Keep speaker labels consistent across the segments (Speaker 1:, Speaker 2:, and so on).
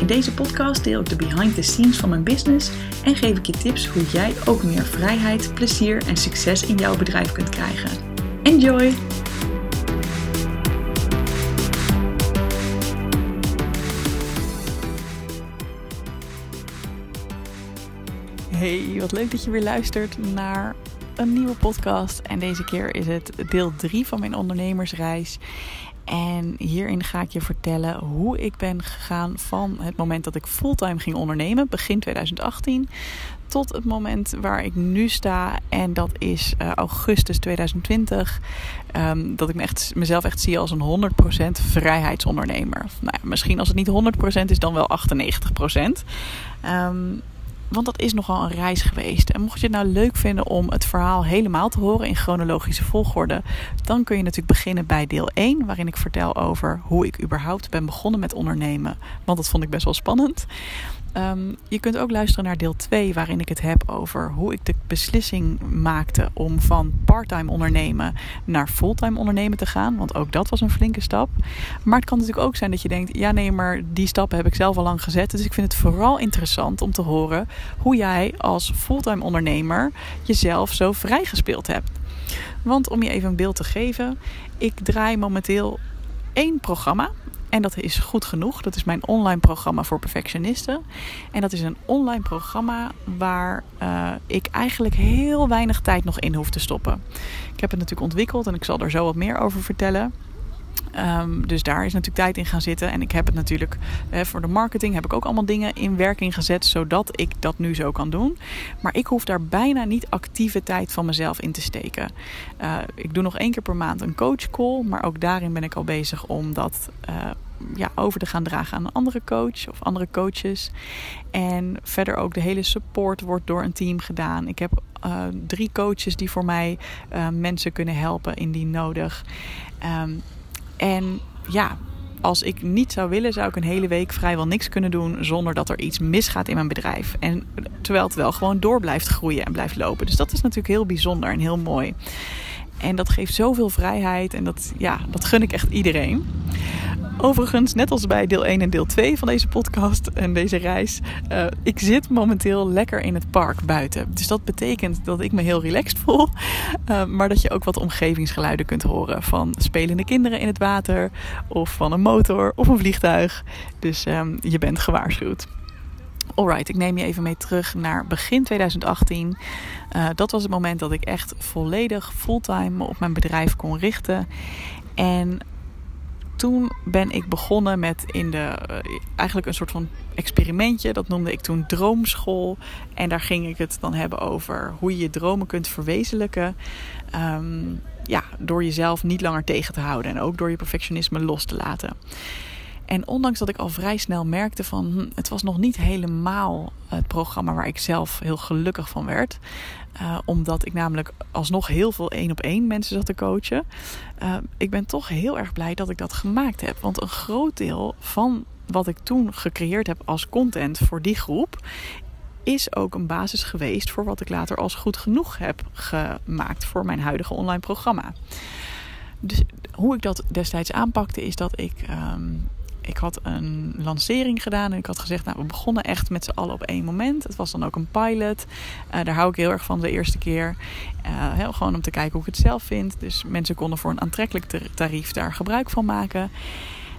Speaker 1: In deze podcast deel ik de behind the scenes van mijn business en geef ik je tips hoe jij ook meer vrijheid, plezier en succes in jouw bedrijf kunt krijgen. Enjoy! Hey, wat leuk dat je weer luistert naar een nieuwe podcast. En deze keer is het deel 3 van mijn ondernemersreis. En hierin ga ik je vertellen hoe ik ben gegaan van het moment dat ik fulltime ging ondernemen, begin 2018, tot het moment waar ik nu sta. En dat is uh, augustus 2020. Um, ehm, dat ik me echt, mezelf echt zie als een 100% vrijheidsondernemer. Nou misschien als het niet 100% is, dan wel 98%. Um, want dat is nogal een reis geweest. En mocht je het nou leuk vinden om het verhaal helemaal te horen in chronologische volgorde, dan kun je natuurlijk beginnen bij deel 1, waarin ik vertel over hoe ik überhaupt ben begonnen met ondernemen. Want dat vond ik best wel spannend. Ehm, je kunt ook luisteren naar deel 2, waarin ik het heb over hoe ik de beslissing maakte om van parttime ondernemen naar fulltime ondernemen te gaan. Want ook dat was een flinke stap. Maar het kan natuurlijk ook zijn dat je denkt: ja, nee, maar die stappen heb ik zelf al lang gezet. Dus ik vind het vooral interessant om te horen hoe jij als fulltime ondernemer jezelf zo vrijgespeeld hebt. Want om je even een beeld te geven, ik draai momenteel één programma en dat is goed genoeg. Dat is mijn online programma voor perfectionisten. En dat is een online programma waar uh, ik eigenlijk heel weinig tijd nog in hoef te stoppen. Ik heb het natuurlijk ontwikkeld en ik zal er zo wat meer over vertellen. Um, dus daar is natuurlijk tijd in gaan zitten. En ik heb het natuurlijk eh, voor de marketing heb ik ook allemaal dingen in werking gezet, zodat ik dat nu zo kan doen. Maar ik hoef daar bijna niet actieve tijd van mezelf in te steken. Uh, ik doe nog één keer per maand een coach call, maar ook daarin ben ik al bezig om dat uh, ja, over te gaan dragen aan een andere coach of andere coaches. En verder ook de hele support wordt door een team gedaan. Ik heb uh, drie coaches die voor mij mensen kunnen helpen indien nodig. Um, en ja, als ik niet zou willen, zou ik een hele week vrijwel niks kunnen doen zonder dat er iets misgaat in mijn bedrijf. En terwijl het wel gewoon door blijft groeien en blijft lopen. Dus dat is natuurlijk heel bijzonder en heel mooi. En dat geeft zoveel vrijheid en dat, ja, dat gun ik echt iedereen. Overigens, net als bij deel 1 en deel 2 van deze podcast en deze reis, uh, ik zit momenteel lekker in het park buiten. Dus dat betekent dat ik me heel relaxed voel, uh, maar dat je ook wat omgevingsgeluiden kunt horen van spelende kinderen in het water of van een motor of een vliegtuig. Dus um, je bent gewaarschuwd. Alright, ik neem je even mee terug naar begin 2018. Uh, dat was het moment dat ik echt volledig fulltime op mijn bedrijf kon richten. En toen ben ik begonnen met in de, uh, eigenlijk een soort van experimentje. Dat noemde ik toen Droomschool. En daar ging ik het dan hebben over hoe je je dromen kunt verwezenlijken. Um, ja, door jezelf niet langer tegen te houden en ook door je perfectionisme los te laten. En ondanks dat ik al vrij snel merkte van hm, het was nog niet helemaal het programma waar ik zelf heel gelukkig van werd. Uh, omdat ik namelijk alsnog heel veel één op één mensen zat te coachen. Uh, ik ben toch heel erg blij dat ik dat gemaakt heb. Want een groot deel van wat ik toen gecreëerd heb als content voor die groep. Is ook een basis geweest voor wat ik later als goed genoeg heb gemaakt voor mijn huidige online programma. Dus hoe ik dat destijds aanpakte, is dat ik um, ik had een lancering gedaan en ik had gezegd, nou, we begonnen echt met z'n allen op één moment. Het was dan ook een pilot. Uh, daar hou ik heel erg van de eerste keer. Uh, heel, gewoon om te kijken hoe ik het zelf vind. Dus mensen konden voor een aantrekkelijk tarief daar gebruik van maken.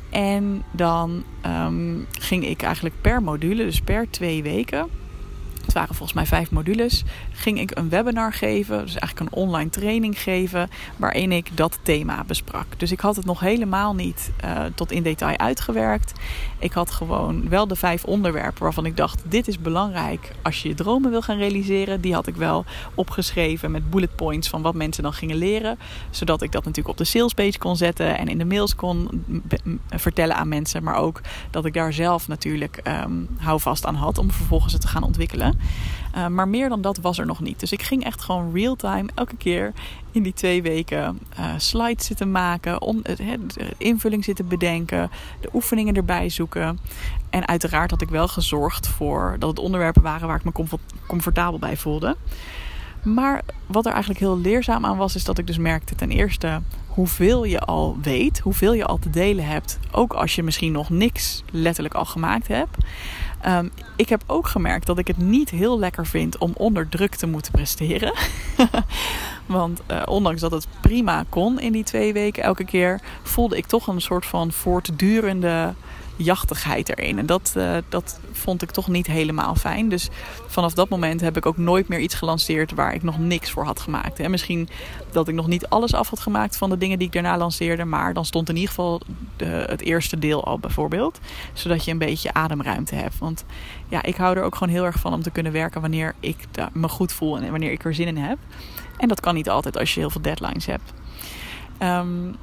Speaker 1: En dan um, ging ik eigenlijk per module, dus per twee weken het waren volgens mij vijf modules, ging ik een webinar geven, dus eigenlijk een online training geven, waarin ik dat thema besprak. Dus ik had het nog helemaal niet uh, tot in detail uitgewerkt. Ik had gewoon wel de vijf onderwerpen waarvan ik dacht: dit is belangrijk als je je dromen wil gaan realiseren. Die had ik wel opgeschreven met bullet points van wat mensen dan gingen leren, zodat ik dat natuurlijk op de salespage kon zetten en in de mails kon vertellen aan mensen, maar ook dat ik daar zelf natuurlijk um, houvast aan had om vervolgens het te gaan ontwikkelen. Uh, maar meer dan dat was er nog niet. Dus ik ging echt gewoon real-time elke keer in die twee weken uh, slides zitten maken, de invulling zitten bedenken, de oefeningen erbij zoeken. En uiteraard had ik wel gezorgd voor dat het onderwerpen waren waar ik me comfortabel bij voelde. Maar wat er eigenlijk heel leerzaam aan was, is dat ik dus merkte ten eerste hoeveel je al weet, hoeveel je al te delen hebt, ook als je misschien nog niks letterlijk al gemaakt hebt. Um, ik heb ook gemerkt dat ik het niet heel lekker vind om onder druk te moeten presteren. Want uh, ondanks dat het prima kon in die twee weken elke keer, voelde ik toch een soort van voortdurende jachtigheid erin. En dat, uh, dat vond ik toch niet helemaal fijn. Dus vanaf dat moment heb ik ook nooit meer iets gelanceerd waar ik nog niks voor had gemaakt. En misschien dat ik nog niet alles af had gemaakt van de dingen die ik daarna lanceerde. Maar dan stond in ieder geval de, het eerste deel al bijvoorbeeld. Zodat je een beetje ademruimte hebt. Want ja, ik hou er ook gewoon heel erg van om te kunnen werken wanneer ik me goed voel en wanneer ik er zin in heb. En dat kan niet altijd als je heel veel deadlines hebt. Um,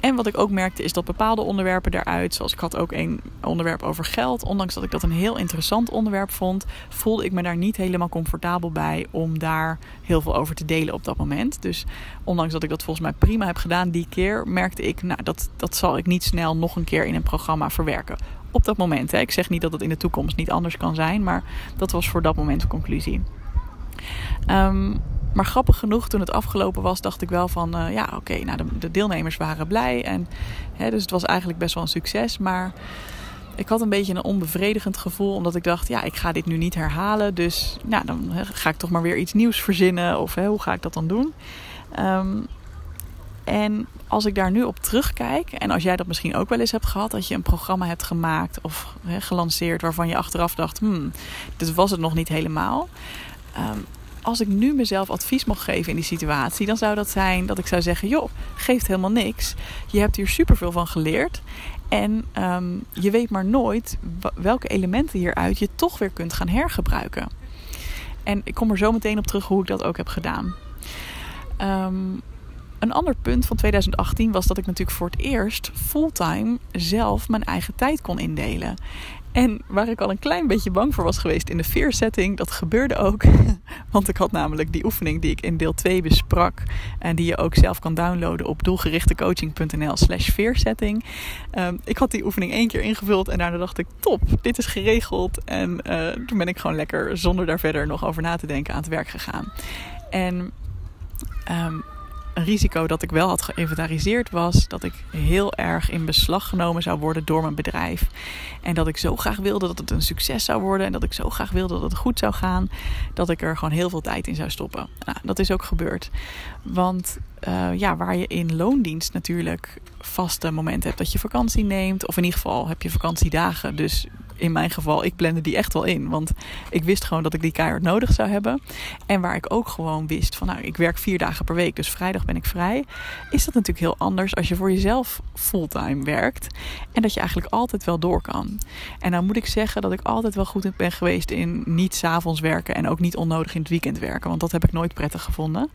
Speaker 1: en wat ik ook merkte is dat bepaalde onderwerpen daaruit, zoals ik had ook een onderwerp over geld, ondanks dat ik dat een heel interessant onderwerp vond, voelde ik me daar niet helemaal comfortabel bij om daar heel veel over te delen op dat moment. Dus ondanks dat ik dat volgens mij prima heb gedaan die keer, merkte ik, nou dat, dat zal ik niet snel nog een keer in een programma verwerken. Op dat moment. Hè. Ik zeg niet dat het in de toekomst niet anders kan zijn, maar dat was voor dat moment de conclusie. Um, maar grappig genoeg, toen het afgelopen was, dacht ik wel van... Uh, ja, oké, nou, de, de, deelnemers waren blij. En, hè, dus het was eigenlijk best wel een succes. Maar ik had een beetje een onbevredigend gevoel. Omdat ik dacht, ja, ik ga dit nu niet herhalen. Dus nou, dan ga ik toch maar weer iets nieuws verzinnen. Of hè, hoe ga ik dat dan doen? Um, en als ik daar nu op terugkijk, en als jij dat misschien ook wel eens hebt gehad, dat je een programma hebt gemaakt of hè, gelanceerd waarvan je achteraf dacht: hmm, dit was het nog niet helemaal. Um, als ik nu mezelf advies mocht geven in die situatie, dan zou dat zijn dat ik zou zeggen: joh, geeft helemaal niks. Je hebt hier superveel van geleerd. En um, je weet maar nooit welke elementen hieruit je toch weer kunt gaan hergebruiken. En ik kom er zo meteen op terug hoe ik dat ook heb gedaan. Um, een ander punt van 2018 was dat ik natuurlijk voor het eerst fulltime zelf mijn eigen tijd kon indelen. En waar ik al een klein beetje bang voor was geweest in de fear setting, dat gebeurde ook. Want ik had namelijk die oefening die ik in deel 2 besprak. En die je ook zelf kan downloaden op doelgerichtecoaching.nl slash fearsetting. Um, ik had die oefening één keer ingevuld en daarna dacht ik, top, dit is geregeld. En uh, toen ben ik gewoon lekker zonder daar verder nog over na te denken aan het werk gegaan. En um, een risico dat ik wel had geïnventariseerd was dat ik heel erg in beslag genomen zou worden door mijn bedrijf. En dat ik zo graag wilde dat het een succes zou worden en dat ik zo graag wilde dat het goed zou gaan, dat ik er gewoon heel veel tijd in zou stoppen. Nou, dat is ook gebeurd. Want uh, ja, waar je in loondienst natuurlijk vaste momenten hebt dat je vakantie neemt, of in ieder geval heb je vakantiedagen. Dus in mijn geval, ik plande die echt wel in. Want ik wist gewoon dat ik die keihard nodig zou hebben. En waar ik ook gewoon wist van, nou, ik werk vier dagen per week, dus vrijdag ben ik vrij. Is dat natuurlijk heel anders als je voor jezelf fulltime werkt. En dat je eigenlijk altijd wel door kan. En dan moet ik zeggen dat ik altijd wel goed ben geweest in niet s'avonds werken en ook niet onnodig in het weekend werken. Want dat heb ik nooit prettig gevonden.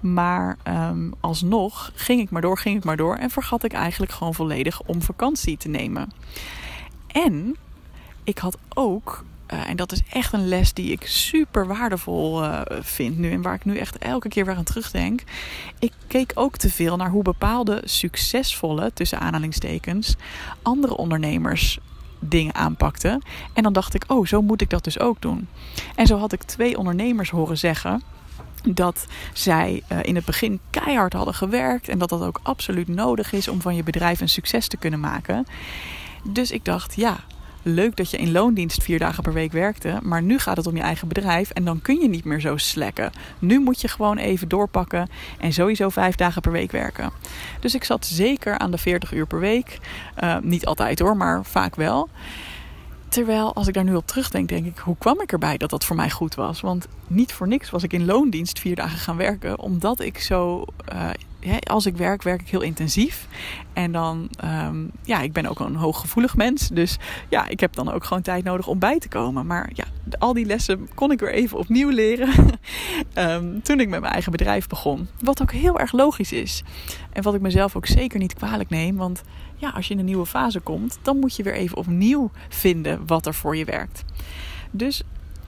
Speaker 1: Maar um, alsnog ging ik maar door, ging ik maar door. En vergat ik eigenlijk gewoon volledig om vakantie te nemen. En ik had ook, uh, en dat is echt een les die ik super waardevol uh, vind nu en waar ik nu echt elke keer weer aan terugdenk. Ik keek ook te veel naar hoe bepaalde succesvolle, tussen aanhalingstekens, andere ondernemers dingen aanpakten. En dan dacht ik, oh, zo moet ik dat dus ook doen. En zo had ik twee ondernemers horen zeggen dat zij uh, in het begin keihard hadden gewerkt en dat dat ook absoluut nodig is om van je bedrijf een succes te kunnen maken. Dus ik dacht, ja, leuk dat je in loondienst vier dagen per week werkte, maar nu gaat het om je eigen bedrijf en dan kun je niet meer zo slekken. Nu moet je gewoon even doorpakken en sowieso vijf dagen per week werken. Dus ik zat zeker aan de 40 uur per week. Uh, niet altijd hoor, maar vaak wel. Terwijl als ik daar nu op terugdenk, denk ik, hoe kwam ik erbij dat dat voor mij goed was? Want niet voor niks was ik in loondienst vier dagen gaan werken, omdat ik zo uh, als ik werk, werk ik heel intensief. En dan, um, ja, ik ben ook een hooggevoelig mens. Dus ja, ik heb dan ook gewoon tijd nodig om bij te komen. Maar ja, al die lessen kon ik weer even opnieuw leren. um, toen ik met mijn eigen bedrijf begon. Wat ook heel erg logisch is. En wat ik mezelf ook zeker niet kwalijk neem. Want ja, als je in een nieuwe fase komt, dan moet je weer even opnieuw vinden wat er voor je werkt. Dus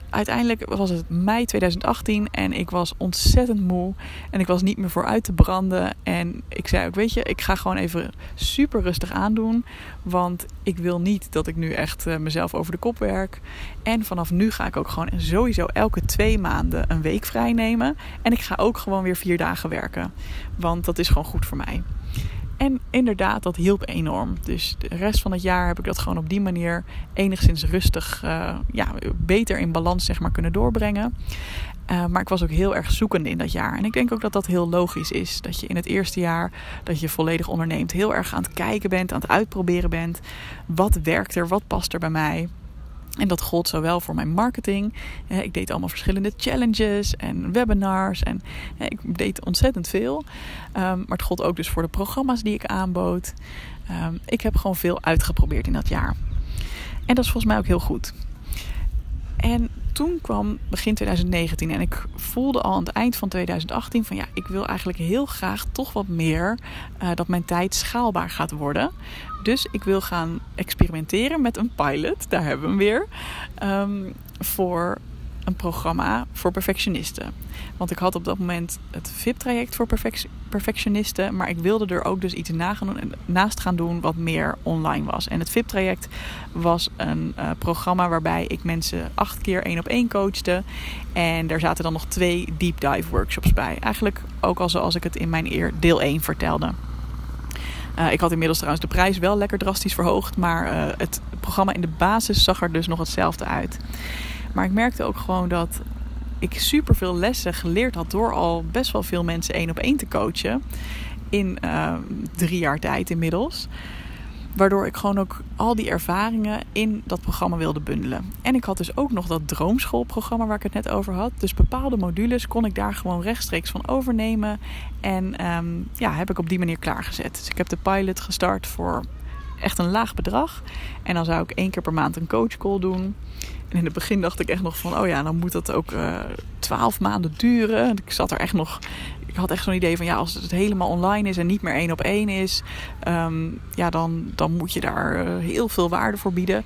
Speaker 1: uiteindelijk was het mei 2018 en ik was ontzettend moe. En ik was niet meer vooruit te branden. En ik zei ook, weet je, ik ga gewoon even super rustig aandoen. Want ik wil niet dat ik nu echt uh, mezelf over de kop werk. En vanaf nu ga ik ook gewoon sowieso elke twee maanden een week vrij nemen. En ik ga ook gewoon weer vier dagen werken. Want dat is gewoon goed voor mij. En inderdaad, dat hielp enorm. Dus de rest van het jaar heb ik dat gewoon op die manier enigszins rustig, uh, ja, beter in balans zeg maar kunnen doorbrengen. Uh, maar ik was ook heel erg zoekende in dat jaar. En ik denk ook dat dat heel logisch is. Dat je in het eerste jaar dat je volledig onderneemt, heel erg aan het kijken bent, aan het uitproberen bent. Wat werkt er, wat past er bij mij? En dat gold zowel voor mijn marketing. Ik deed allemaal verschillende challenges en webinars. En ik deed ontzettend veel. Ehm, maar het gold ook dus voor de programma's die ik aanbood. Ehm, ik heb gewoon veel uitgeprobeerd in dat jaar. En dat is volgens mij ook heel goed. En toen kwam begin 2019 en ik voelde al aan het eind van 2018 van ja, ik wil eigenlijk heel graag toch wat meer uh, dat mijn tijd schaalbaar gaat worden. Dus ik wil gaan experimenteren met een pilot, daar hebben we hem weer, um, voor een programma voor perfectionisten. Want ik had op dat moment het VIP-traject voor perfectionisten. Maar ik wilde er ook dus iets naast gaan doen wat meer online was. En het VIP-traject was een uh, programma waarbij ik mensen acht keer één op één coachte. En daar zaten dan nog twee deep dive workshops bij. Eigenlijk ook al zoals ik het in mijn eer deel 1 vertelde. Uh, ik had inmiddels trouwens de prijs wel lekker drastisch verhoogd. Maar uh, het programma in de basis zag er dus nog hetzelfde uit. Maar ik merkte ook gewoon dat ik super veel lessen geleerd had door al best wel veel mensen één op één te coachen. In uh, drie jaar tijd inmiddels. Waardoor ik gewoon ook al die ervaringen in dat programma wilde bundelen. En ik had dus ook nog dat droomschoolprogramma waar ik het net over had. Dus bepaalde modules kon ik daar gewoon rechtstreeks van overnemen. En um, ja, heb ik op die manier klaargezet. Dus ik heb de pilot gestart voor echt een laag bedrag. En dan zou ik één keer per maand een coachcall doen. In het begin dacht ik echt nog van, oh ja, dan moet dat ook uh, twaalf maanden duren. Ik zat er echt nog, ik had echt zo'n idee van, ja, als het helemaal online is en niet meer één op één is, um, ja, dan, dan moet je daar uh, heel veel waarde voor bieden.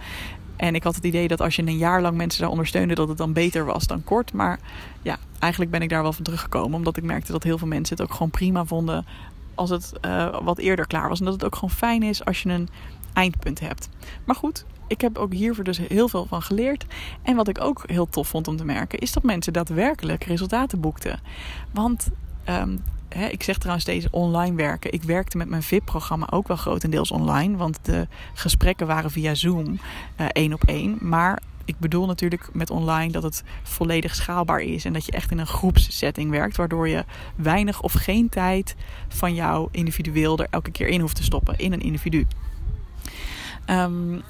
Speaker 1: En ik had het idee dat als je een jaar lang mensen zou ondersteunen, dat het dan beter was dan kort. Maar ja, eigenlijk ben ik daar wel van teruggekomen. Omdat ik merkte dat heel veel mensen het ook gewoon prima vonden als het uh, wat eerder klaar was. En dat het ook gewoon fijn is als je een eindpunt hebt. Maar goed, ik heb ook hiervoor dus heel veel van geleerd. En wat ik ook heel tof vond om te merken, is dat mensen daadwerkelijk resultaten boekten. Want hè, ik zeg trouwens deze online werken. Ik werkte met mijn VIP-programma ook wel grotendeels online. Want de gesprekken waren via Zoom uh, één op één. Maar ik bedoel natuurlijk met online dat het volledig schaalbaar is. En dat je echt in een groepssetting werkt. Waardoor je weinig of geen tijd van jou individueel er elke keer in hoeft te stoppen. In een individu. Um,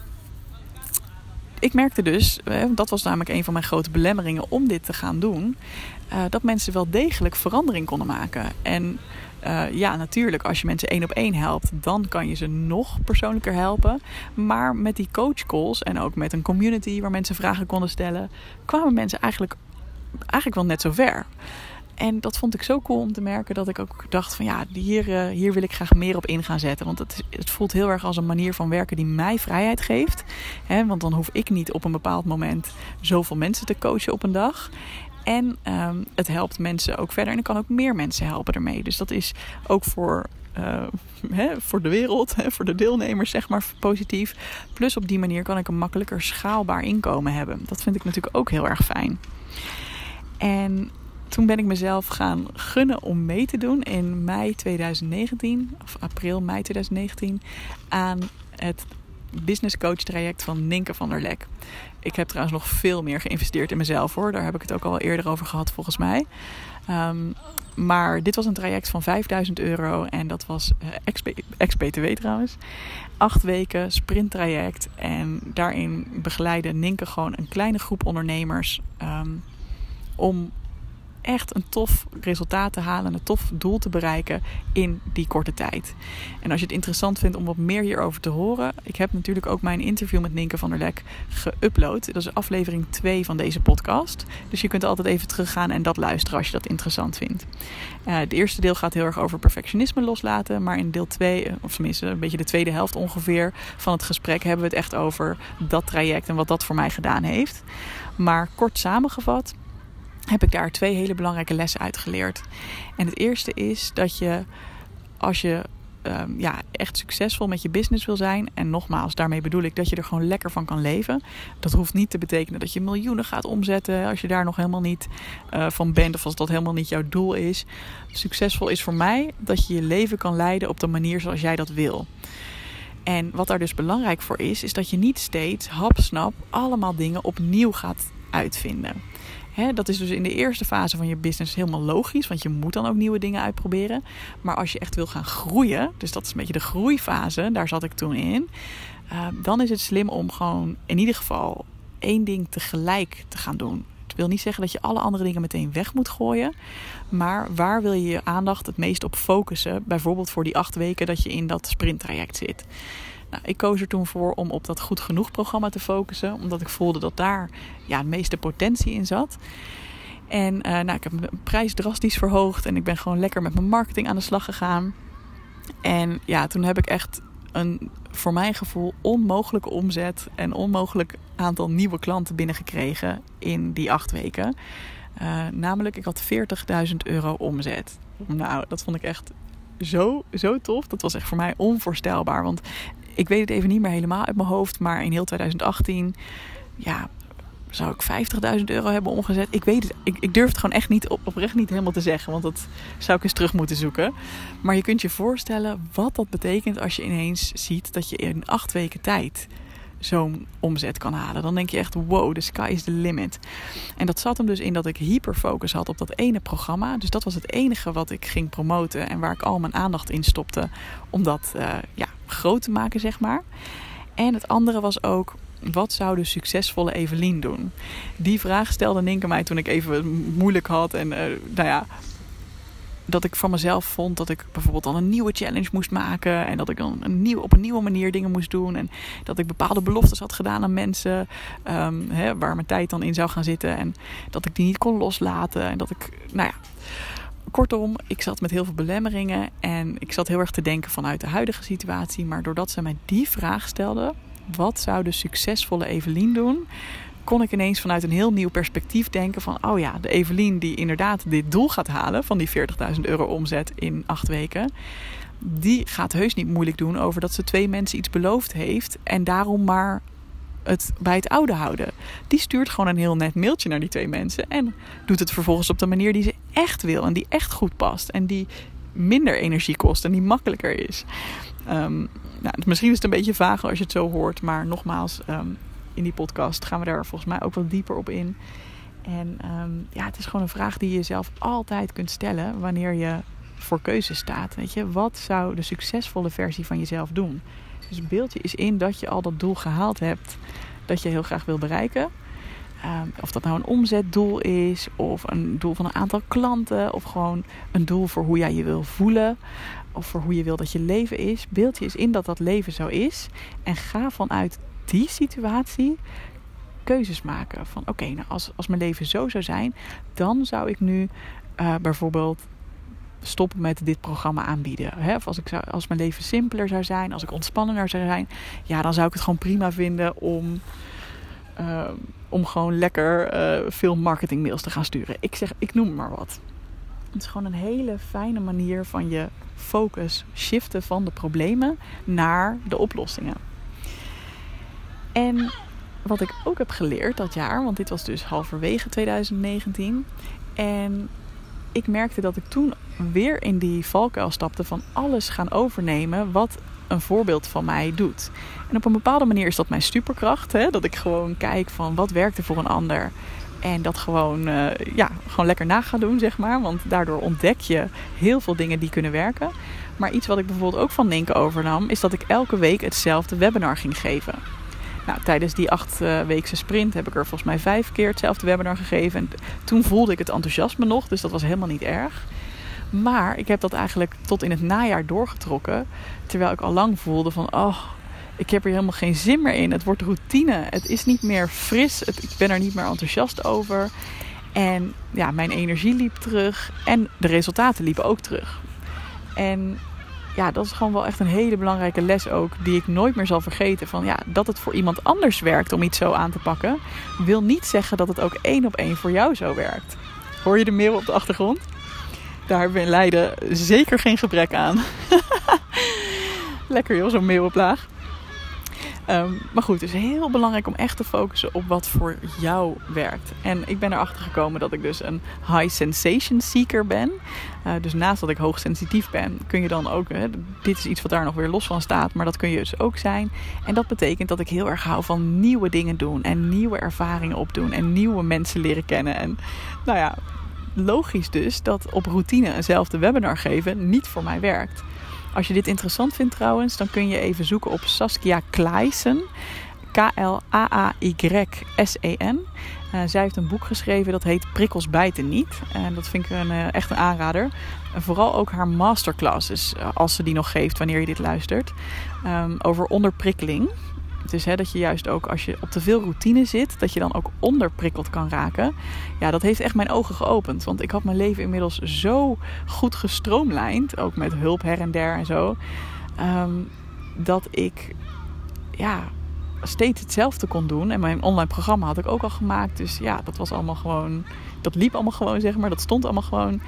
Speaker 1: ik merkte dus, dat was namelijk een van mijn grote belemmeringen om dit te gaan doen, uh, dat mensen wel degelijk verandering konden maken. En uh, ja, natuurlijk, als je mensen één op één helpt, dan kan je ze nog persoonlijker helpen. Maar met die coachcalls en ook met een community waar mensen vragen konden stellen, kwamen mensen eigenlijk, eigenlijk wel net zo ver. En dat vond ik zo cool om te merken dat ik ook dacht van ja, hier, uh, hier wil ik graag meer op in gaan zetten. Want het, het voelt heel erg als een manier van werken die mij vrijheid geeft. Hè, want dan hoef ik niet op een bepaald moment zoveel mensen te coachen op een dag. En um, het helpt mensen ook verder. En ik kan ook meer mensen helpen ermee. Dus dat is ook voor uh, hè, voor de wereld, hè, voor de deelnemers, zeg maar positief. Plus op die manier kan ik een makkelijker schaalbaar inkomen hebben. Dat vind ik natuurlijk ook heel erg fijn. En toen ben ik mezelf gaan gunnen om mee te doen in mei 2019, of april, mei 2019, aan het business coach traject van Ninke van der Lek. Ik heb trouwens nog veel meer geïnvesteerd in mezelf hoor. Daar heb ik het ook al eerder over gehad volgens mij. Um, maar dit was een traject van 5000 euro en dat was uh, ex-BTW trouwens. Acht weken sprinttraject en daarin begeleidde Ninke gewoon een kleine groep ondernemers um, om echt een tof resultaat te halen, een tof doel te bereiken in die korte tijd. En als je het interessant vindt om wat meer hierover te horen, ik heb natuurlijk ook mijn interview met Ninke van der Lek geüpload. Dat is aflevering 2 van deze podcast. Dus je kunt altijd even teruggaan en dat luisteren als je dat interessant vindt. Uh, het eerste deel gaat heel erg over perfectionisme loslaten, maar in deel 2, of tenminste een beetje de tweede helft ongeveer van het gesprek, hebben we het echt over dat traject en wat dat voor mij gedaan heeft. Maar kort samengevat heb ik daar twee hele belangrijke lessen uit geleerd. En het eerste is dat je als je um, ja, echt succesvol met je business wil zijn. En nogmaals, daarmee bedoel ik dat je er gewoon lekker van kan leven. Dat hoeft niet te betekenen dat je miljoenen gaat omzetten als je daar nog helemaal niet uh, van bent of als dat helemaal niet jouw doel is. Succesvol is voor mij dat je je leven kan leiden op de manier zoals jij dat wil. En wat daar dus belangrijk voor is, is dat je niet steeds hapsnap allemaal dingen opnieuw gaat uitvinden. Dat is dus in de eerste fase van je business helemaal logisch, want je moet dan ook nieuwe dingen uitproberen. Maar als je echt wil gaan groeien, dus dat is een beetje de groeifase, daar zat ik toen in. Uh, dan is het slim om gewoon in ieder geval één ding tegelijk te gaan doen. Het wil niet zeggen dat je alle andere dingen meteen weg moet gooien. Maar waar wil je je aandacht het meest op focussen? Bijvoorbeeld voor die acht weken dat je in dat sprinttraject zit. Nou, ik koos er toen voor om op dat goed genoeg programma te focussen, omdat ik voelde dat daar ja, de meeste potentie in zat. En uh, nou, ik heb mijn prijs drastisch verhoogd en ik ben gewoon lekker met mijn marketing aan de slag gegaan. En ja, toen heb ik echt een voor mijn gevoel onmogelijke omzet en onmogelijk aantal nieuwe klanten binnengekregen in die acht weken. Uh, namelijk, ik had 40.000 euro omzet. Nou, dat vond ik echt zo, zo tof. Dat was echt voor mij onvoorstelbaar. Want ik weet het even niet meer helemaal uit mijn hoofd. Maar in heel 2018, ja, zou ik 50.000 euro hebben omgezet? Ik weet het. Ik, ik durf het gewoon echt niet op, oprecht niet helemaal te zeggen. Want dat zou ik eens terug moeten zoeken. Maar je kunt je voorstellen wat dat betekent als je ineens ziet dat je in acht weken tijd zo'n omzet kan halen. Dan denk je echt, wow, the sky is the limit. En dat zat hem dus in dat ik hyperfocus had op dat ene programma. Dus dat was het enige wat ik ging promoten en waar ik al mijn aandacht in stopte om dat uh, ja, groot te maken, zeg maar. En het andere was ook, wat zou de succesvolle Evelien doen? Die vraag stelde Ninke mij toen ik even moeilijk had en uh, nou ja, dat ik van mezelf vond dat ik bijvoorbeeld dan een nieuwe challenge moest maken. En dat ik dan een nieuw, op een nieuwe manier dingen moest doen. En dat ik bepaalde beloftes had gedaan aan mensen. Um, hè, waar mijn tijd dan in zou gaan zitten. En dat ik die niet kon loslaten. En dat ik, nou ja. Kortom, ik zat met heel veel belemmeringen. En ik zat heel erg te denken vanuit de huidige situatie. Maar doordat ze mij die vraag stelde. Wat zou de succesvolle Evelien doen? kon ik ineens vanuit een heel nieuw perspectief denken van... oh ja, de Evelien die inderdaad dit doel gaat halen van die 40.000 euro omzet in acht weken... die gaat heus niet moeilijk doen over dat ze twee mensen iets beloofd heeft... en daarom maar het bij het oude houden. Die stuurt gewoon een heel net mailtje naar die twee mensen... en doet het vervolgens op de manier die ze echt wil en die echt goed past... en die minder energie kost en die makkelijker is... Um, nou, misschien is het een beetje vaag als je het zo hoort, maar nogmaals, um, in die podcast gaan we daar volgens mij ook wat dieper op in. En um, ja, het is gewoon een vraag die je zelf altijd kunt stellen wanneer je voor keuze staat. Weet je, wat zou de succesvolle versie van jezelf doen? Dus beeld je is in dat je al dat doel gehaald hebt dat je heel graag wil bereiken. Um, of dat nou een omzetdoel is, of een doel van een aantal klanten, of gewoon een doel voor hoe jij je wil voelen, of voor hoe je wil dat je leven is. Beeld je eens in dat dat leven zo is en ga vanuit die situatie keuzes maken. Van oké, nou als, als mijn leven zo zou zijn, dan zou ik nu uh, bijvoorbeeld stoppen met dit programma aanbieden. Hè? Of als, ik zou, als mijn leven simpeler zou zijn, als ik ontspannender zou zijn, ja, dan zou ik het gewoon prima vinden om, uh, om gewoon lekker uh, veel marketingmails te gaan sturen. Ik zeg, ik noem maar wat. Het is gewoon een hele fijne manier van je focus shiften van de problemen naar de oplossingen. En wat ik ook heb geleerd dat jaar, want dit was dus halverwege 2019. En ik merkte dat ik toen weer in die valkuil stapte van alles gaan overnemen wat een voorbeeld van mij doet. En op een bepaalde manier is dat mijn superkracht. Hè? Dat ik gewoon kijk van wat werkt er voor een ander. En dat gewoon, uh, ja, gewoon lekker na ga doen, zeg maar. Want daardoor ontdek je heel veel dingen die kunnen werken. Maar iets wat ik bijvoorbeeld ook van Ninke overnam, is dat ik elke week hetzelfde webinar ging geven. Nou, tijdens die acht uh, weekse sprint heb ik er volgens mij vijf keer hetzelfde webinar gegeven. En toen voelde ik het enthousiasme nog, dus dat was helemaal niet erg. Maar ik heb dat eigenlijk tot in het najaar doorgetrokken. Terwijl ik al lang voelde van, oh, ik heb er helemaal geen zin meer in. Het wordt routine. Het is niet meer fris. Ik ben er niet meer enthousiast over. En ja, mijn energie liep terug. En de resultaten liepen ook terug. En ja, dat is gewoon wel echt een hele belangrijke les ook. Die ik nooit meer zal vergeten. Van ja, dat het voor iemand anders werkt om iets zo aan te pakken. Wil niet zeggen dat het ook één op één voor jou zo werkt. Hoor je de mail op de achtergrond? Daar hebben Leiden zeker geen gebrek aan. Lekker joh, zo'n meeuwenplaag. Um, maar goed, het is heel belangrijk om echt te focussen op wat voor jou werkt. En ik ben erachter gekomen dat ik dus een high sensation seeker ben. Uh, dus naast dat ik hoogsensitief ben, kun je dan ook. dit is iets wat daar nog weer los van staat, maar dat kun je dus ook zijn. En dat betekent dat ik heel erg hou van nieuwe dingen doen en nieuwe ervaringen opdoen en nieuwe mensen leren kennen. En nou ja, logisch dus dat op routine eenzelfde webinar geven niet voor mij werkt. Als je dit interessant vindt trouwens, dan kun je even zoeken op Saskia Kleisen. K-L-A-A-Y-S-E-N. Uh, zij heeft een boek geschreven dat heet Prikkels bijten niet. En dat vind ik een, uh, echt een aanrader. En vooral ook haar masterclasses, uh, als ze die nog geeft wanneer je dit luistert. Um, over onderprikkeling. Dus hè, dat je juist ook als je op te veel routine zit, dat je dan ook onderprikkeld kan raken. Ja, dat heeft echt mijn ogen geopend. Want ik had mijn leven inmiddels zo goed gestroomlijnd, ook met hulp her en der en zo, um, dat ik ja, steeds hetzelfde kon doen. En mijn online programma had ik ook al gemaakt. Dus ja, dat was allemaal gewoon. Dat liep allemaal gewoon, zeg maar. Dat stond allemaal gewoon.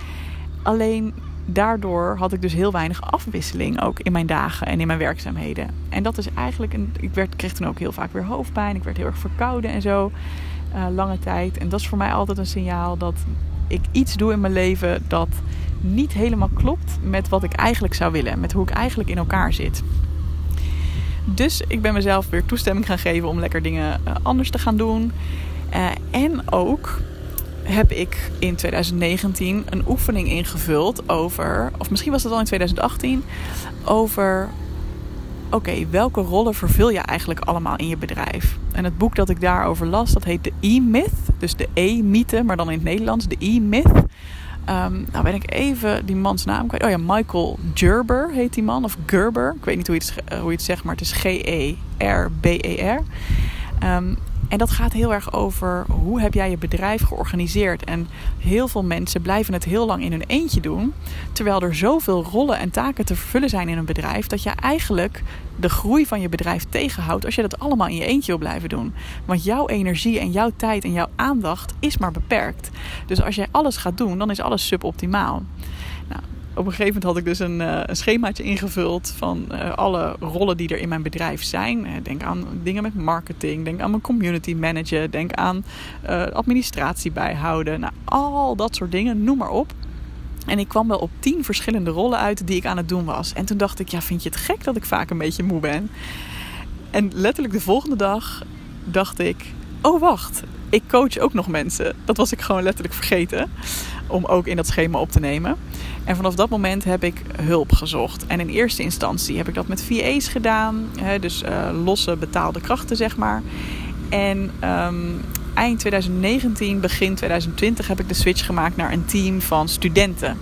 Speaker 1: Alleen daardoor had ik dus heel weinig afwisseling ook in mijn dagen en in mijn werkzaamheden. En dat is eigenlijk een. Ik werd, kreeg toen ook heel vaak weer hoofdpijn. Ik werd heel erg verkouden en zo. Uh, lange tijd. En dat is voor mij altijd een signaal dat ik iets doe in mijn leven dat niet helemaal klopt met wat ik eigenlijk zou willen. Met hoe ik eigenlijk in elkaar zit. Dus ik ben mezelf weer toestemming gaan geven om lekker dingen uh, anders te gaan doen. Uh, en ook heb ik in 2019 een oefening ingevuld over, of misschien was dat al in 2018, over oké, welke rollen vervul je eigenlijk allemaal in je bedrijf? En het boek dat ik daarover las, dat heet de E-Myth. Dus de E-mythe, maar dan in het Nederlands, de E-Myth. Um, nou ben ik even die mans naam kwijt. Oh ja, Michael Gerber heet die man. Of Gerber. Ik weet niet hoe je het, hoe je het zegt, maar het is G-E-R-B-E-R. En dat gaat heel erg over hoe heb jij je bedrijf georganiseerd. En heel veel mensen blijven het heel lang in hun eentje doen. Terwijl er zoveel rollen en taken te vervullen zijn in een bedrijf. Dat je eigenlijk de groei van je bedrijf tegenhoudt als je dat allemaal in je eentje wil blijven doen. Want jouw energie en jouw tijd en jouw aandacht is maar beperkt. Dus als jij alles gaat doen, dan is alles suboptimaal. Nou, op een gegeven moment had ik dus een, uh, een schemaatje ingevuld van uh, alle rollen die er in mijn bedrijf zijn. Uh, denk aan dingen met marketing, denk aan mijn community manager, denk aan administratie bijhouden. Nou, al dat soort dingen, noem maar op. En ik kwam wel op tien verschillende rollen uit die ik aan het doen was. En toen dacht ik, ja, vind je het gek dat ik vaak een beetje moe ben? En letterlijk de volgende dag dacht ik, oh wacht, ik coach ook nog mensen. Dat was ik gewoon letterlijk vergeten om ook in dat schema op te nemen. En vanaf dat moment heb ik hulp gezocht. En in eerste instantie heb ik dat met VA's gedaan. Hè, dus uh, losse betaalde krachten, zeg maar. En um, eind 2019, begin 2020 heb ik de switch gemaakt naar een team van studenten.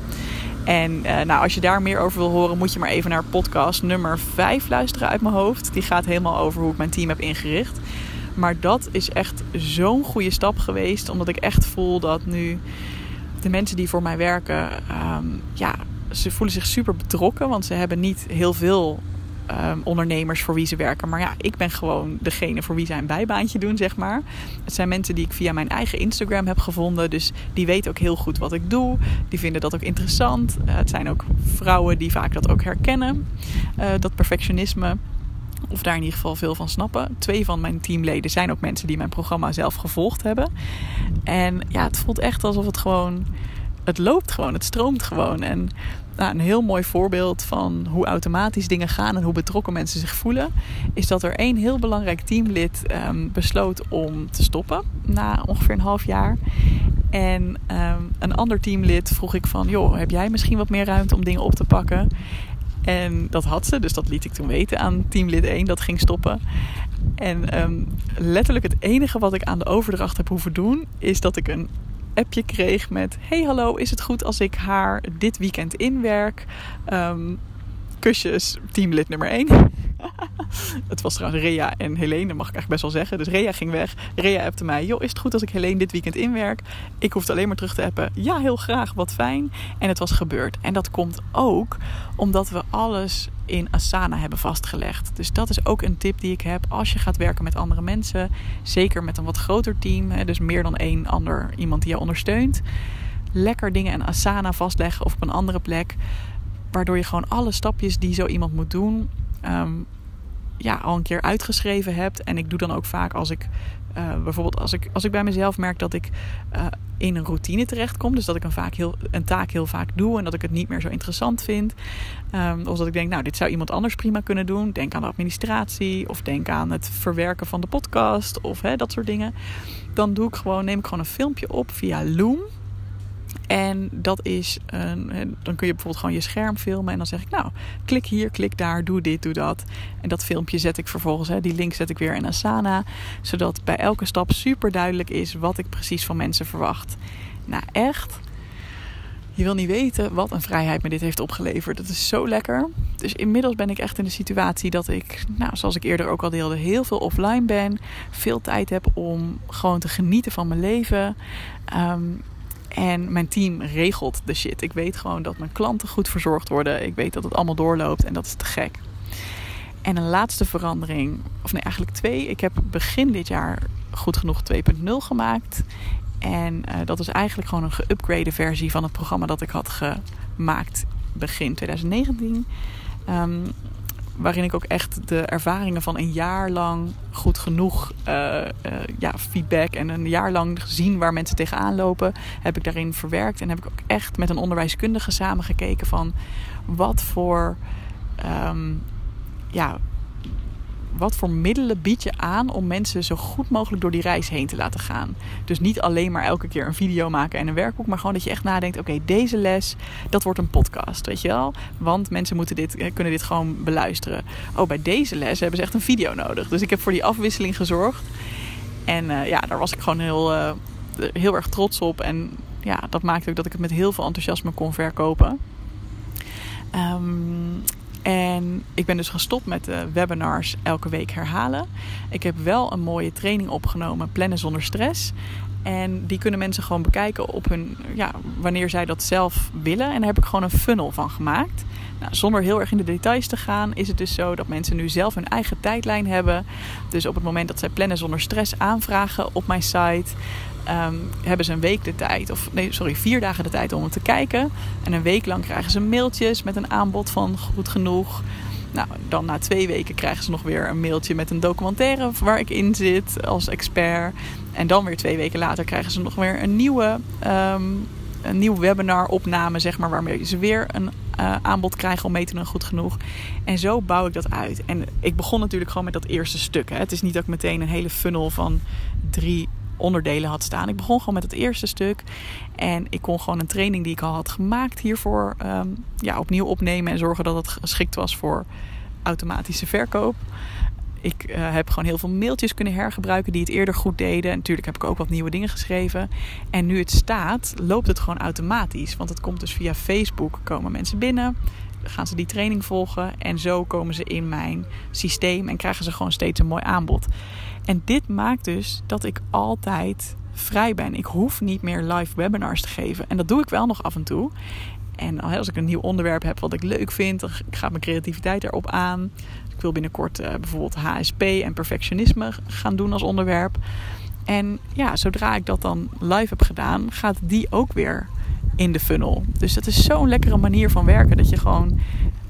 Speaker 1: En uh, nou, als je daar meer over wil horen, moet je maar even naar podcast nummer 5 luisteren uit mijn hoofd. Die gaat helemaal over hoe ik mijn team heb ingericht. Maar dat is echt zo'n goede stap geweest, omdat ik echt voel dat nu de mensen die voor mij werken, um, ja, ze voelen zich super betrokken. Want ze hebben niet heel veel um, ondernemers voor wie ze werken. Maar ja, ik ben gewoon degene voor wie zij een bijbaantje doen, zeg maar. Het zijn mensen die ik via mijn eigen Instagram heb gevonden. Dus die weten ook heel goed wat ik doe. Die vinden dat ook interessant. Uh, het zijn ook vrouwen die vaak dat ook herkennen. Uh, dat perfectionisme. Of daar in ieder geval veel van snappen. Twee van mijn teamleden zijn ook mensen die mijn programma zelf gevolgd hebben. En ja, het voelt echt alsof het gewoon. Het loopt gewoon, het stroomt gewoon. En nou, een heel mooi voorbeeld van hoe automatisch dingen gaan en hoe betrokken mensen zich voelen, is dat er één heel belangrijk teamlid um, besloot om te stoppen na ongeveer een half jaar. En um, een ander teamlid vroeg ik van, joh, heb jij misschien wat meer ruimte om dingen op te pakken? En dat had ze, dus dat liet ik toen weten aan teamlid 1, dat ging stoppen. En ehm, letterlijk het enige wat ik aan de overdracht heb hoeven doen, is dat ik een appje kreeg met: Hey hallo, is het goed als ik haar dit weekend inwerk? Um, kusjes, teamlid nummer 1. het was trouwens Rea en Helene, mag ik eigenlijk best wel zeggen. Dus Rea ging weg. Rea appte mij: Joh, is het goed als ik Helene dit weekend inwerk? Ik hoefde alleen maar terug te appen. Ja, heel graag, wat fijn. En het was gebeurd. En dat komt ook omdat we alles in Asana hebben vastgelegd. Dus dat is ook een tip die ik heb als je gaat werken met andere mensen. Zeker met een wat groter team, dus meer dan één ander iemand die je ondersteunt. Lekker dingen in Asana vastleggen of op een andere plek. Waardoor je gewoon alle stapjes die zo iemand moet doen, ehm, ja, al een keer uitgeschreven hebt. En ik doe dan ook vaak als ik uh, bijvoorbeeld als ik, als ik bij mezelf merk dat ik uh, in een routine terechtkom. Dus dat ik een, vaak heel, een taak heel vaak doe en dat ik het niet meer zo interessant vind. Um, of dat ik denk, nou, dit zou iemand anders prima kunnen doen. Denk aan de administratie of denk aan het verwerken van de podcast of hè, dat soort dingen. Dan doe ik gewoon, neem ik gewoon een filmpje op via Loom. En dat is, een, dan kun je bijvoorbeeld gewoon je scherm filmen. En dan zeg ik, nou, klik hier, klik daar, doe dit, doe dat. En dat filmpje zet ik vervolgens, hè, die link zet ik weer in Asana. Zodat bij elke stap super duidelijk is wat ik precies van mensen verwacht. Nou, echt. Je wil niet weten wat een vrijheid me dit heeft opgeleverd. Dat is zo lekker. Dus inmiddels ben ik echt in de situatie dat ik, nou, zoals ik eerder ook al deelde, heel veel offline ben. Veel tijd heb om gewoon te genieten van mijn leven. Um, en mijn team regelt de shit. Ik weet gewoon dat mijn klanten goed verzorgd worden. Ik weet dat het allemaal doorloopt en dat is te gek. En een laatste verandering, of nee, eigenlijk twee. Ik heb begin dit jaar goed genoeg 2.0 gemaakt. En uh, dat is eigenlijk gewoon een geüpgrade versie van het programma dat ik had gemaakt begin 2019. Um, waarin ik ook echt de ervaringen van een jaar lang goed genoeg uh, uh, ja, feedback en een jaar lang gezien waar mensen tegenaan lopen, heb ik daarin verwerkt. En heb ik ook echt met een onderwijskundige samengekeken van wat voor um, ja, wat voor middelen bied je aan om mensen zo goed mogelijk door die reis heen te laten gaan? Dus niet alleen maar elke keer een video maken en een werkboek, maar gewoon dat je echt nadenkt: oké, deze les, dat wordt een podcast, weet je wel? Want mensen moeten dit, eh, kunnen dit gewoon beluisteren. Oh, bij deze les hebben ze echt een video nodig. Dus ik heb voor die afwisseling gezorgd. En uh, ja, daar was ik gewoon heel, uh, heel erg trots op. En ja, dat maakte ook dat ik het met heel veel enthousiasme kon verkopen. Um, en ik ben dus gestopt met de webinars elke week herhalen. Ik heb wel een mooie training opgenomen, Plannen zonder stress. En die kunnen mensen gewoon bekijken op hun, ja, wanneer zij dat zelf willen. En daar heb ik gewoon een funnel van gemaakt. Nou, zonder heel erg in de details te gaan, is het dus zo dat mensen nu zelf hun eigen tijdlijn hebben. Dus op het moment dat zij plannen zonder stress aanvragen op mijn site, um, hebben ze een week de tijd, of nee, sorry, vier dagen de tijd om het te kijken. En een week lang krijgen ze mailtjes met een aanbod van goed genoeg. Nou, dan na twee weken krijgen ze nog weer een mailtje met een documentaire waar ik in zit als expert. En dan weer twee weken later krijgen ze nog weer een nieuwe, um, een nieuw webinar opname, zeg maar, waarmee ze weer een uh, aanbod krijgen om mee te doen goed genoeg. En zo bouw ik dat uit. En ik begon natuurlijk gewoon met dat eerste stuk. Hè. Het is niet dat ik meteen een hele funnel van drie onderdelen had staan. Ik begon gewoon met het eerste stuk. En ik kon gewoon een training die ik al had gemaakt hiervoor um, ja, opnieuw opnemen. En zorgen dat het geschikt was voor automatische verkoop. Ik uh, heb gewoon heel veel mailtjes kunnen hergebruiken die het eerder goed deden. En natuurlijk heb ik ook wat nieuwe dingen geschreven. En nu het staat, loopt het gewoon automatisch. Want het komt dus via Facebook, komen mensen binnen. Gaan ze die training volgen. En zo komen ze in mijn systeem en krijgen ze gewoon steeds een mooi aanbod. En dit maakt dus dat ik altijd vrij ben. Ik hoef niet meer live webinars te geven. En dat doe ik wel nog af en toe. En als ik een nieuw onderwerp heb wat ik leuk vind, dan gaat mijn creativiteit erop aan. Ik wil binnenkort uh, bijvoorbeeld HSP en perfectionisme gaan doen als onderwerp. En ja, zodra ik dat dan live heb gedaan, gaat die ook weer in de funnel. Dus dat is zo'n lekkere manier van werken. Dat je gewoon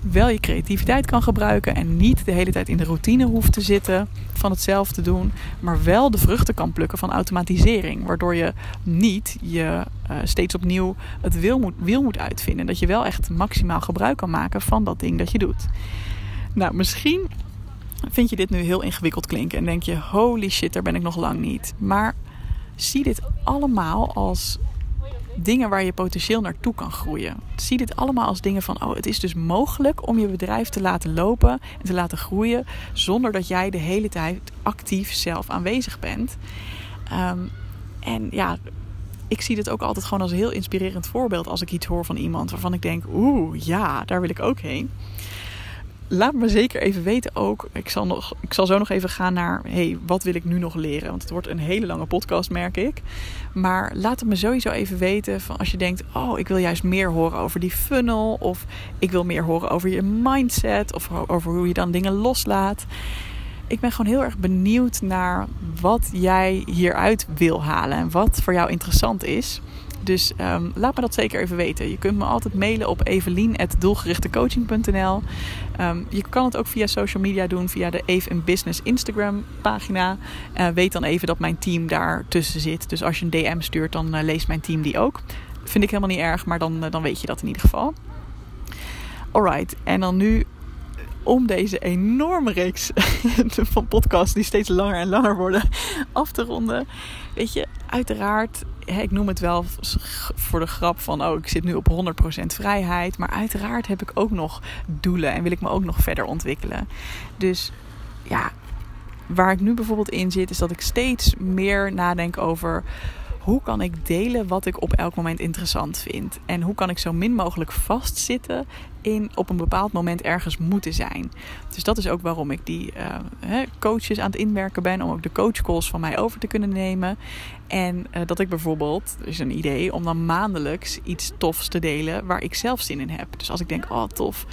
Speaker 1: wel je creativiteit kan gebruiken en niet de hele tijd in de routine hoeft te zitten van hetzelfde doen, maar wel de vruchten kan plukken van automatisering, waardoor je niet je uh, steeds opnieuw het wiel moet, wiel moet uitvinden. Dat je wel echt maximaal gebruik kan maken van dat ding dat je doet. Nou, misschien vind je dit nu heel ingewikkeld klinken en denk je: holy shit, daar ben ik nog lang niet. Maar zie dit allemaal als dingen waar je potentieel naartoe kan groeien. Zie dit allemaal als dingen van: oh, het is dus mogelijk om je bedrijf te laten lopen en te laten groeien zonder dat jij de hele tijd actief zelf aanwezig bent. Ehm, en ja, ik zie dit ook altijd gewoon als een heel inspirerend voorbeeld als ik iets hoor van iemand waarvan ik denk: oeh, ja, daar wil ik ook heen laat me zeker even weten ook. Ik zal, nog, ik zal zo nog even gaan naar, hey, wat wil ik nu nog leren? Want het wordt een hele lange podcast, merk ik. Maar laat het me sowieso even weten van als je denkt, oh, ik wil juist meer horen over die funnel. Of ik wil meer horen over je mindset. Of over hoe je dan dingen loslaat. Ik ben gewoon heel erg benieuwd naar wat jij hieruit wil halen. En wat voor jou interessant is. Dus um, laat me dat zeker even weten. Je kunt me altijd mailen op evelien.doelgerichtecoaching.nl um, Je kan het ook via social media doen, via de Eve in Business Instagram pagina. Uh, weet dan even dat mijn team daar tussen zit. Dus als je een DM stuurt, dan uh, leest mijn team die ook. Vind ik helemaal niet erg, maar dan, uh, dan weet je dat in ieder geval. Alright, en dan nu om deze enorme reeks van podcasts die steeds langer en langer worden af te ronden. Weet je, uiteraard, ik noem het wel voor de grap van, oh, ik zit nu op 100% vrijheid. Maar uiteraard heb ik ook nog doelen en wil ik me ook nog verder ontwikkelen. Dus ja, waar ik nu bijvoorbeeld in zit, is dat ik steeds meer nadenk over hoe kan ik delen wat ik op elk moment interessant vind? En hoe kan ik zo min mogelijk vastzitten in op een bepaald moment ergens moeten zijn? Dus dat is ook waarom ik die uh, coaches aan het inwerken ben. Om ook de coachcalls van mij over te kunnen nemen. En uh, dat ik bijvoorbeeld, is een idee om dan maandelijks iets tofs te delen waar ik zelf zin in heb. Dus als ik denk, oh tof.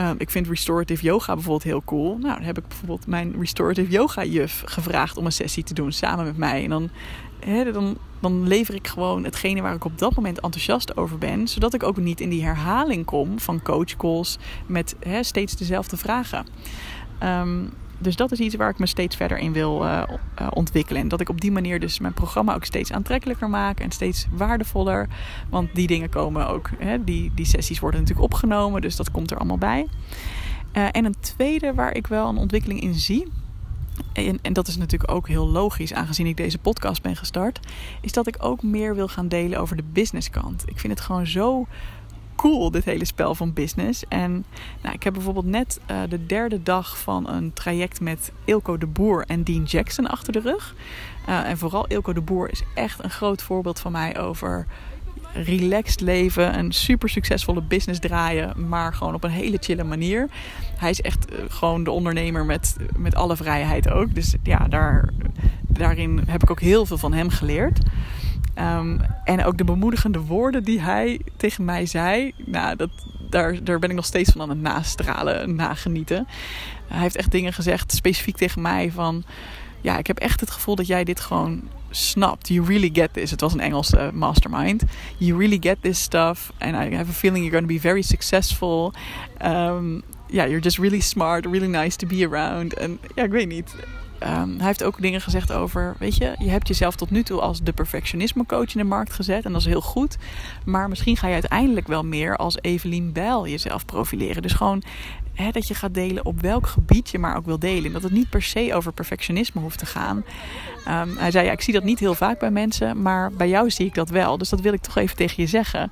Speaker 1: Um, ik vind restorative yoga bijvoorbeeld heel cool. Nou, dan heb ik bijvoorbeeld mijn restorative yoga juf gevraagd om een sessie te doen samen met mij. En dan dan, dan lever ik gewoon hetgene waar ik op dat moment enthousiast over ben. Zodat ik ook niet in die herhaling kom van coachcalls met steeds dezelfde vragen. Ehm, dus dat is iets waar ik me steeds verder in wil uh, ontwikkelen. En dat ik op die manier dus mijn programma ook steeds aantrekkelijker maak en steeds waardevoller. Want die dingen komen ook, die, die sessies worden natuurlijk opgenomen, dus dat komt er allemaal bij. Uh, en een tweede waar ik wel een ontwikkeling in zie, en, en, dat is natuurlijk ook heel logisch, aangezien ik deze podcast ben gestart, is dat ik ook meer wil gaan delen over de businesskant. Ik vind het gewoon zo cool, dit hele spel van business. En nou, ik heb bijvoorbeeld net uh, de derde dag van een traject met Ilko de Boer en Dean Jackson achter de rug. Uh, en vooral Ilko de Boer is echt een groot voorbeeld van mij over relaxed leven, een super succesvolle business draaien, maar gewoon op een hele chille manier. Hij is echt eh, gewoon de ondernemer met, met alle vrijheid ook. Dus ja, daar, daarin heb ik ook heel veel van hem geleerd. Um, en ook de bemoedigende woorden die hij tegen mij zei, nou, dat, daar, daar ben ik nog steeds van aan het nastralen, nagenieten. Hij heeft echt dingen gezegd, specifiek tegen mij van ja, ik heb echt het gevoel dat jij dit gewoon snapt. You really get this. Het was een Engelse mastermind. You really get this stuff. And I have a feeling you're going to be very successful. Um, yeah, you're just really smart, really nice to be around. En ja, ik weet niet. Um, hij heeft ook dingen gezegd over, weet je, je hebt jezelf tot nu toe als de perfectionisme coach in de markt gezet en dat is heel goed. Maar misschien ga je uiteindelijk wel meer als Evelien Bijl jezelf profileren. Dus gewoon dat je gaat delen op welk gebied je maar ook wil delen. Dat het niet per se over perfectionisme hoeft te gaan. Um, hij zei, ja, ik zie dat niet heel vaak bij mensen, maar bij jou zie ik dat wel. Dus dat wil ik toch even tegen je zeggen.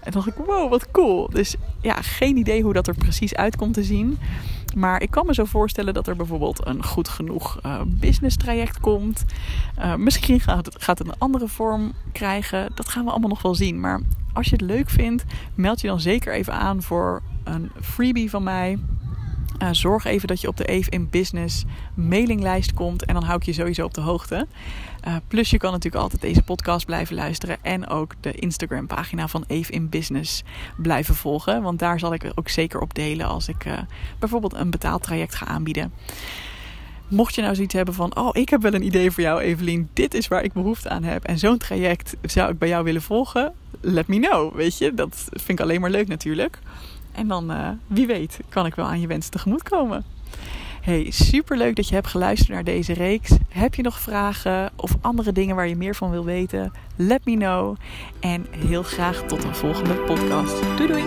Speaker 1: En dacht ik, wow, wat cool. Dus ja, geen idee hoe dat er precies uit komt te zien. Maar ik kan me zo voorstellen dat er bijvoorbeeld een goed genoeg uh, business traject komt. Uh, misschien gaat het, gaat het een andere vorm krijgen. Dat gaan we allemaal nog wel zien. Maar als je het leuk vindt, meld je dan zeker even aan voor een freebie van mij. Uh, zorg even dat je op de Eve in Business mailinglijst komt. En dan hou ik je sowieso op de hoogte. Uh, plus je kan natuurlijk altijd deze podcast blijven luisteren. En ook de Instagram pagina van Eve in Business blijven volgen. Want daar zal ik ook zeker op delen als ik uh, bijvoorbeeld een betaaltraject ga aanbieden. Mocht je nou zoiets hebben van, oh, ik heb wel een idee voor jou, Evelien. Dit is waar ik behoefte aan heb. En zo'n traject zou ik bij jou willen volgen. Let me know, weet je. Dat vind ik alleen maar leuk natuurlijk. En dan, uh, wie weet, kan ik wel aan je wensen tegemoetkomen. Hey, super leuk dat je hebt geluisterd naar deze reeks. Heb je nog vragen of andere dingen waar je meer van wil weten? Let me know. En heel graag tot een volgende podcast. Doei doei!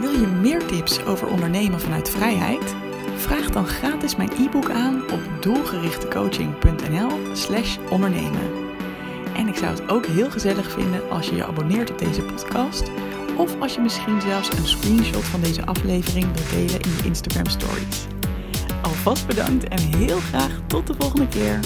Speaker 1: Wil je meer tips over ondernemen vanuit vrijheid? Vraag dan gratis mijn e-book aan op doelgerichtecoaching.nl/slash ondernemen. En ik zou het ook heel gezellig vinden als je je abonneert op deze podcast. Of als je misschien zelfs een screenshot van deze aflevering wilt delen in je Instagram stories. Alvast bedankt en heel graag tot de volgende keer.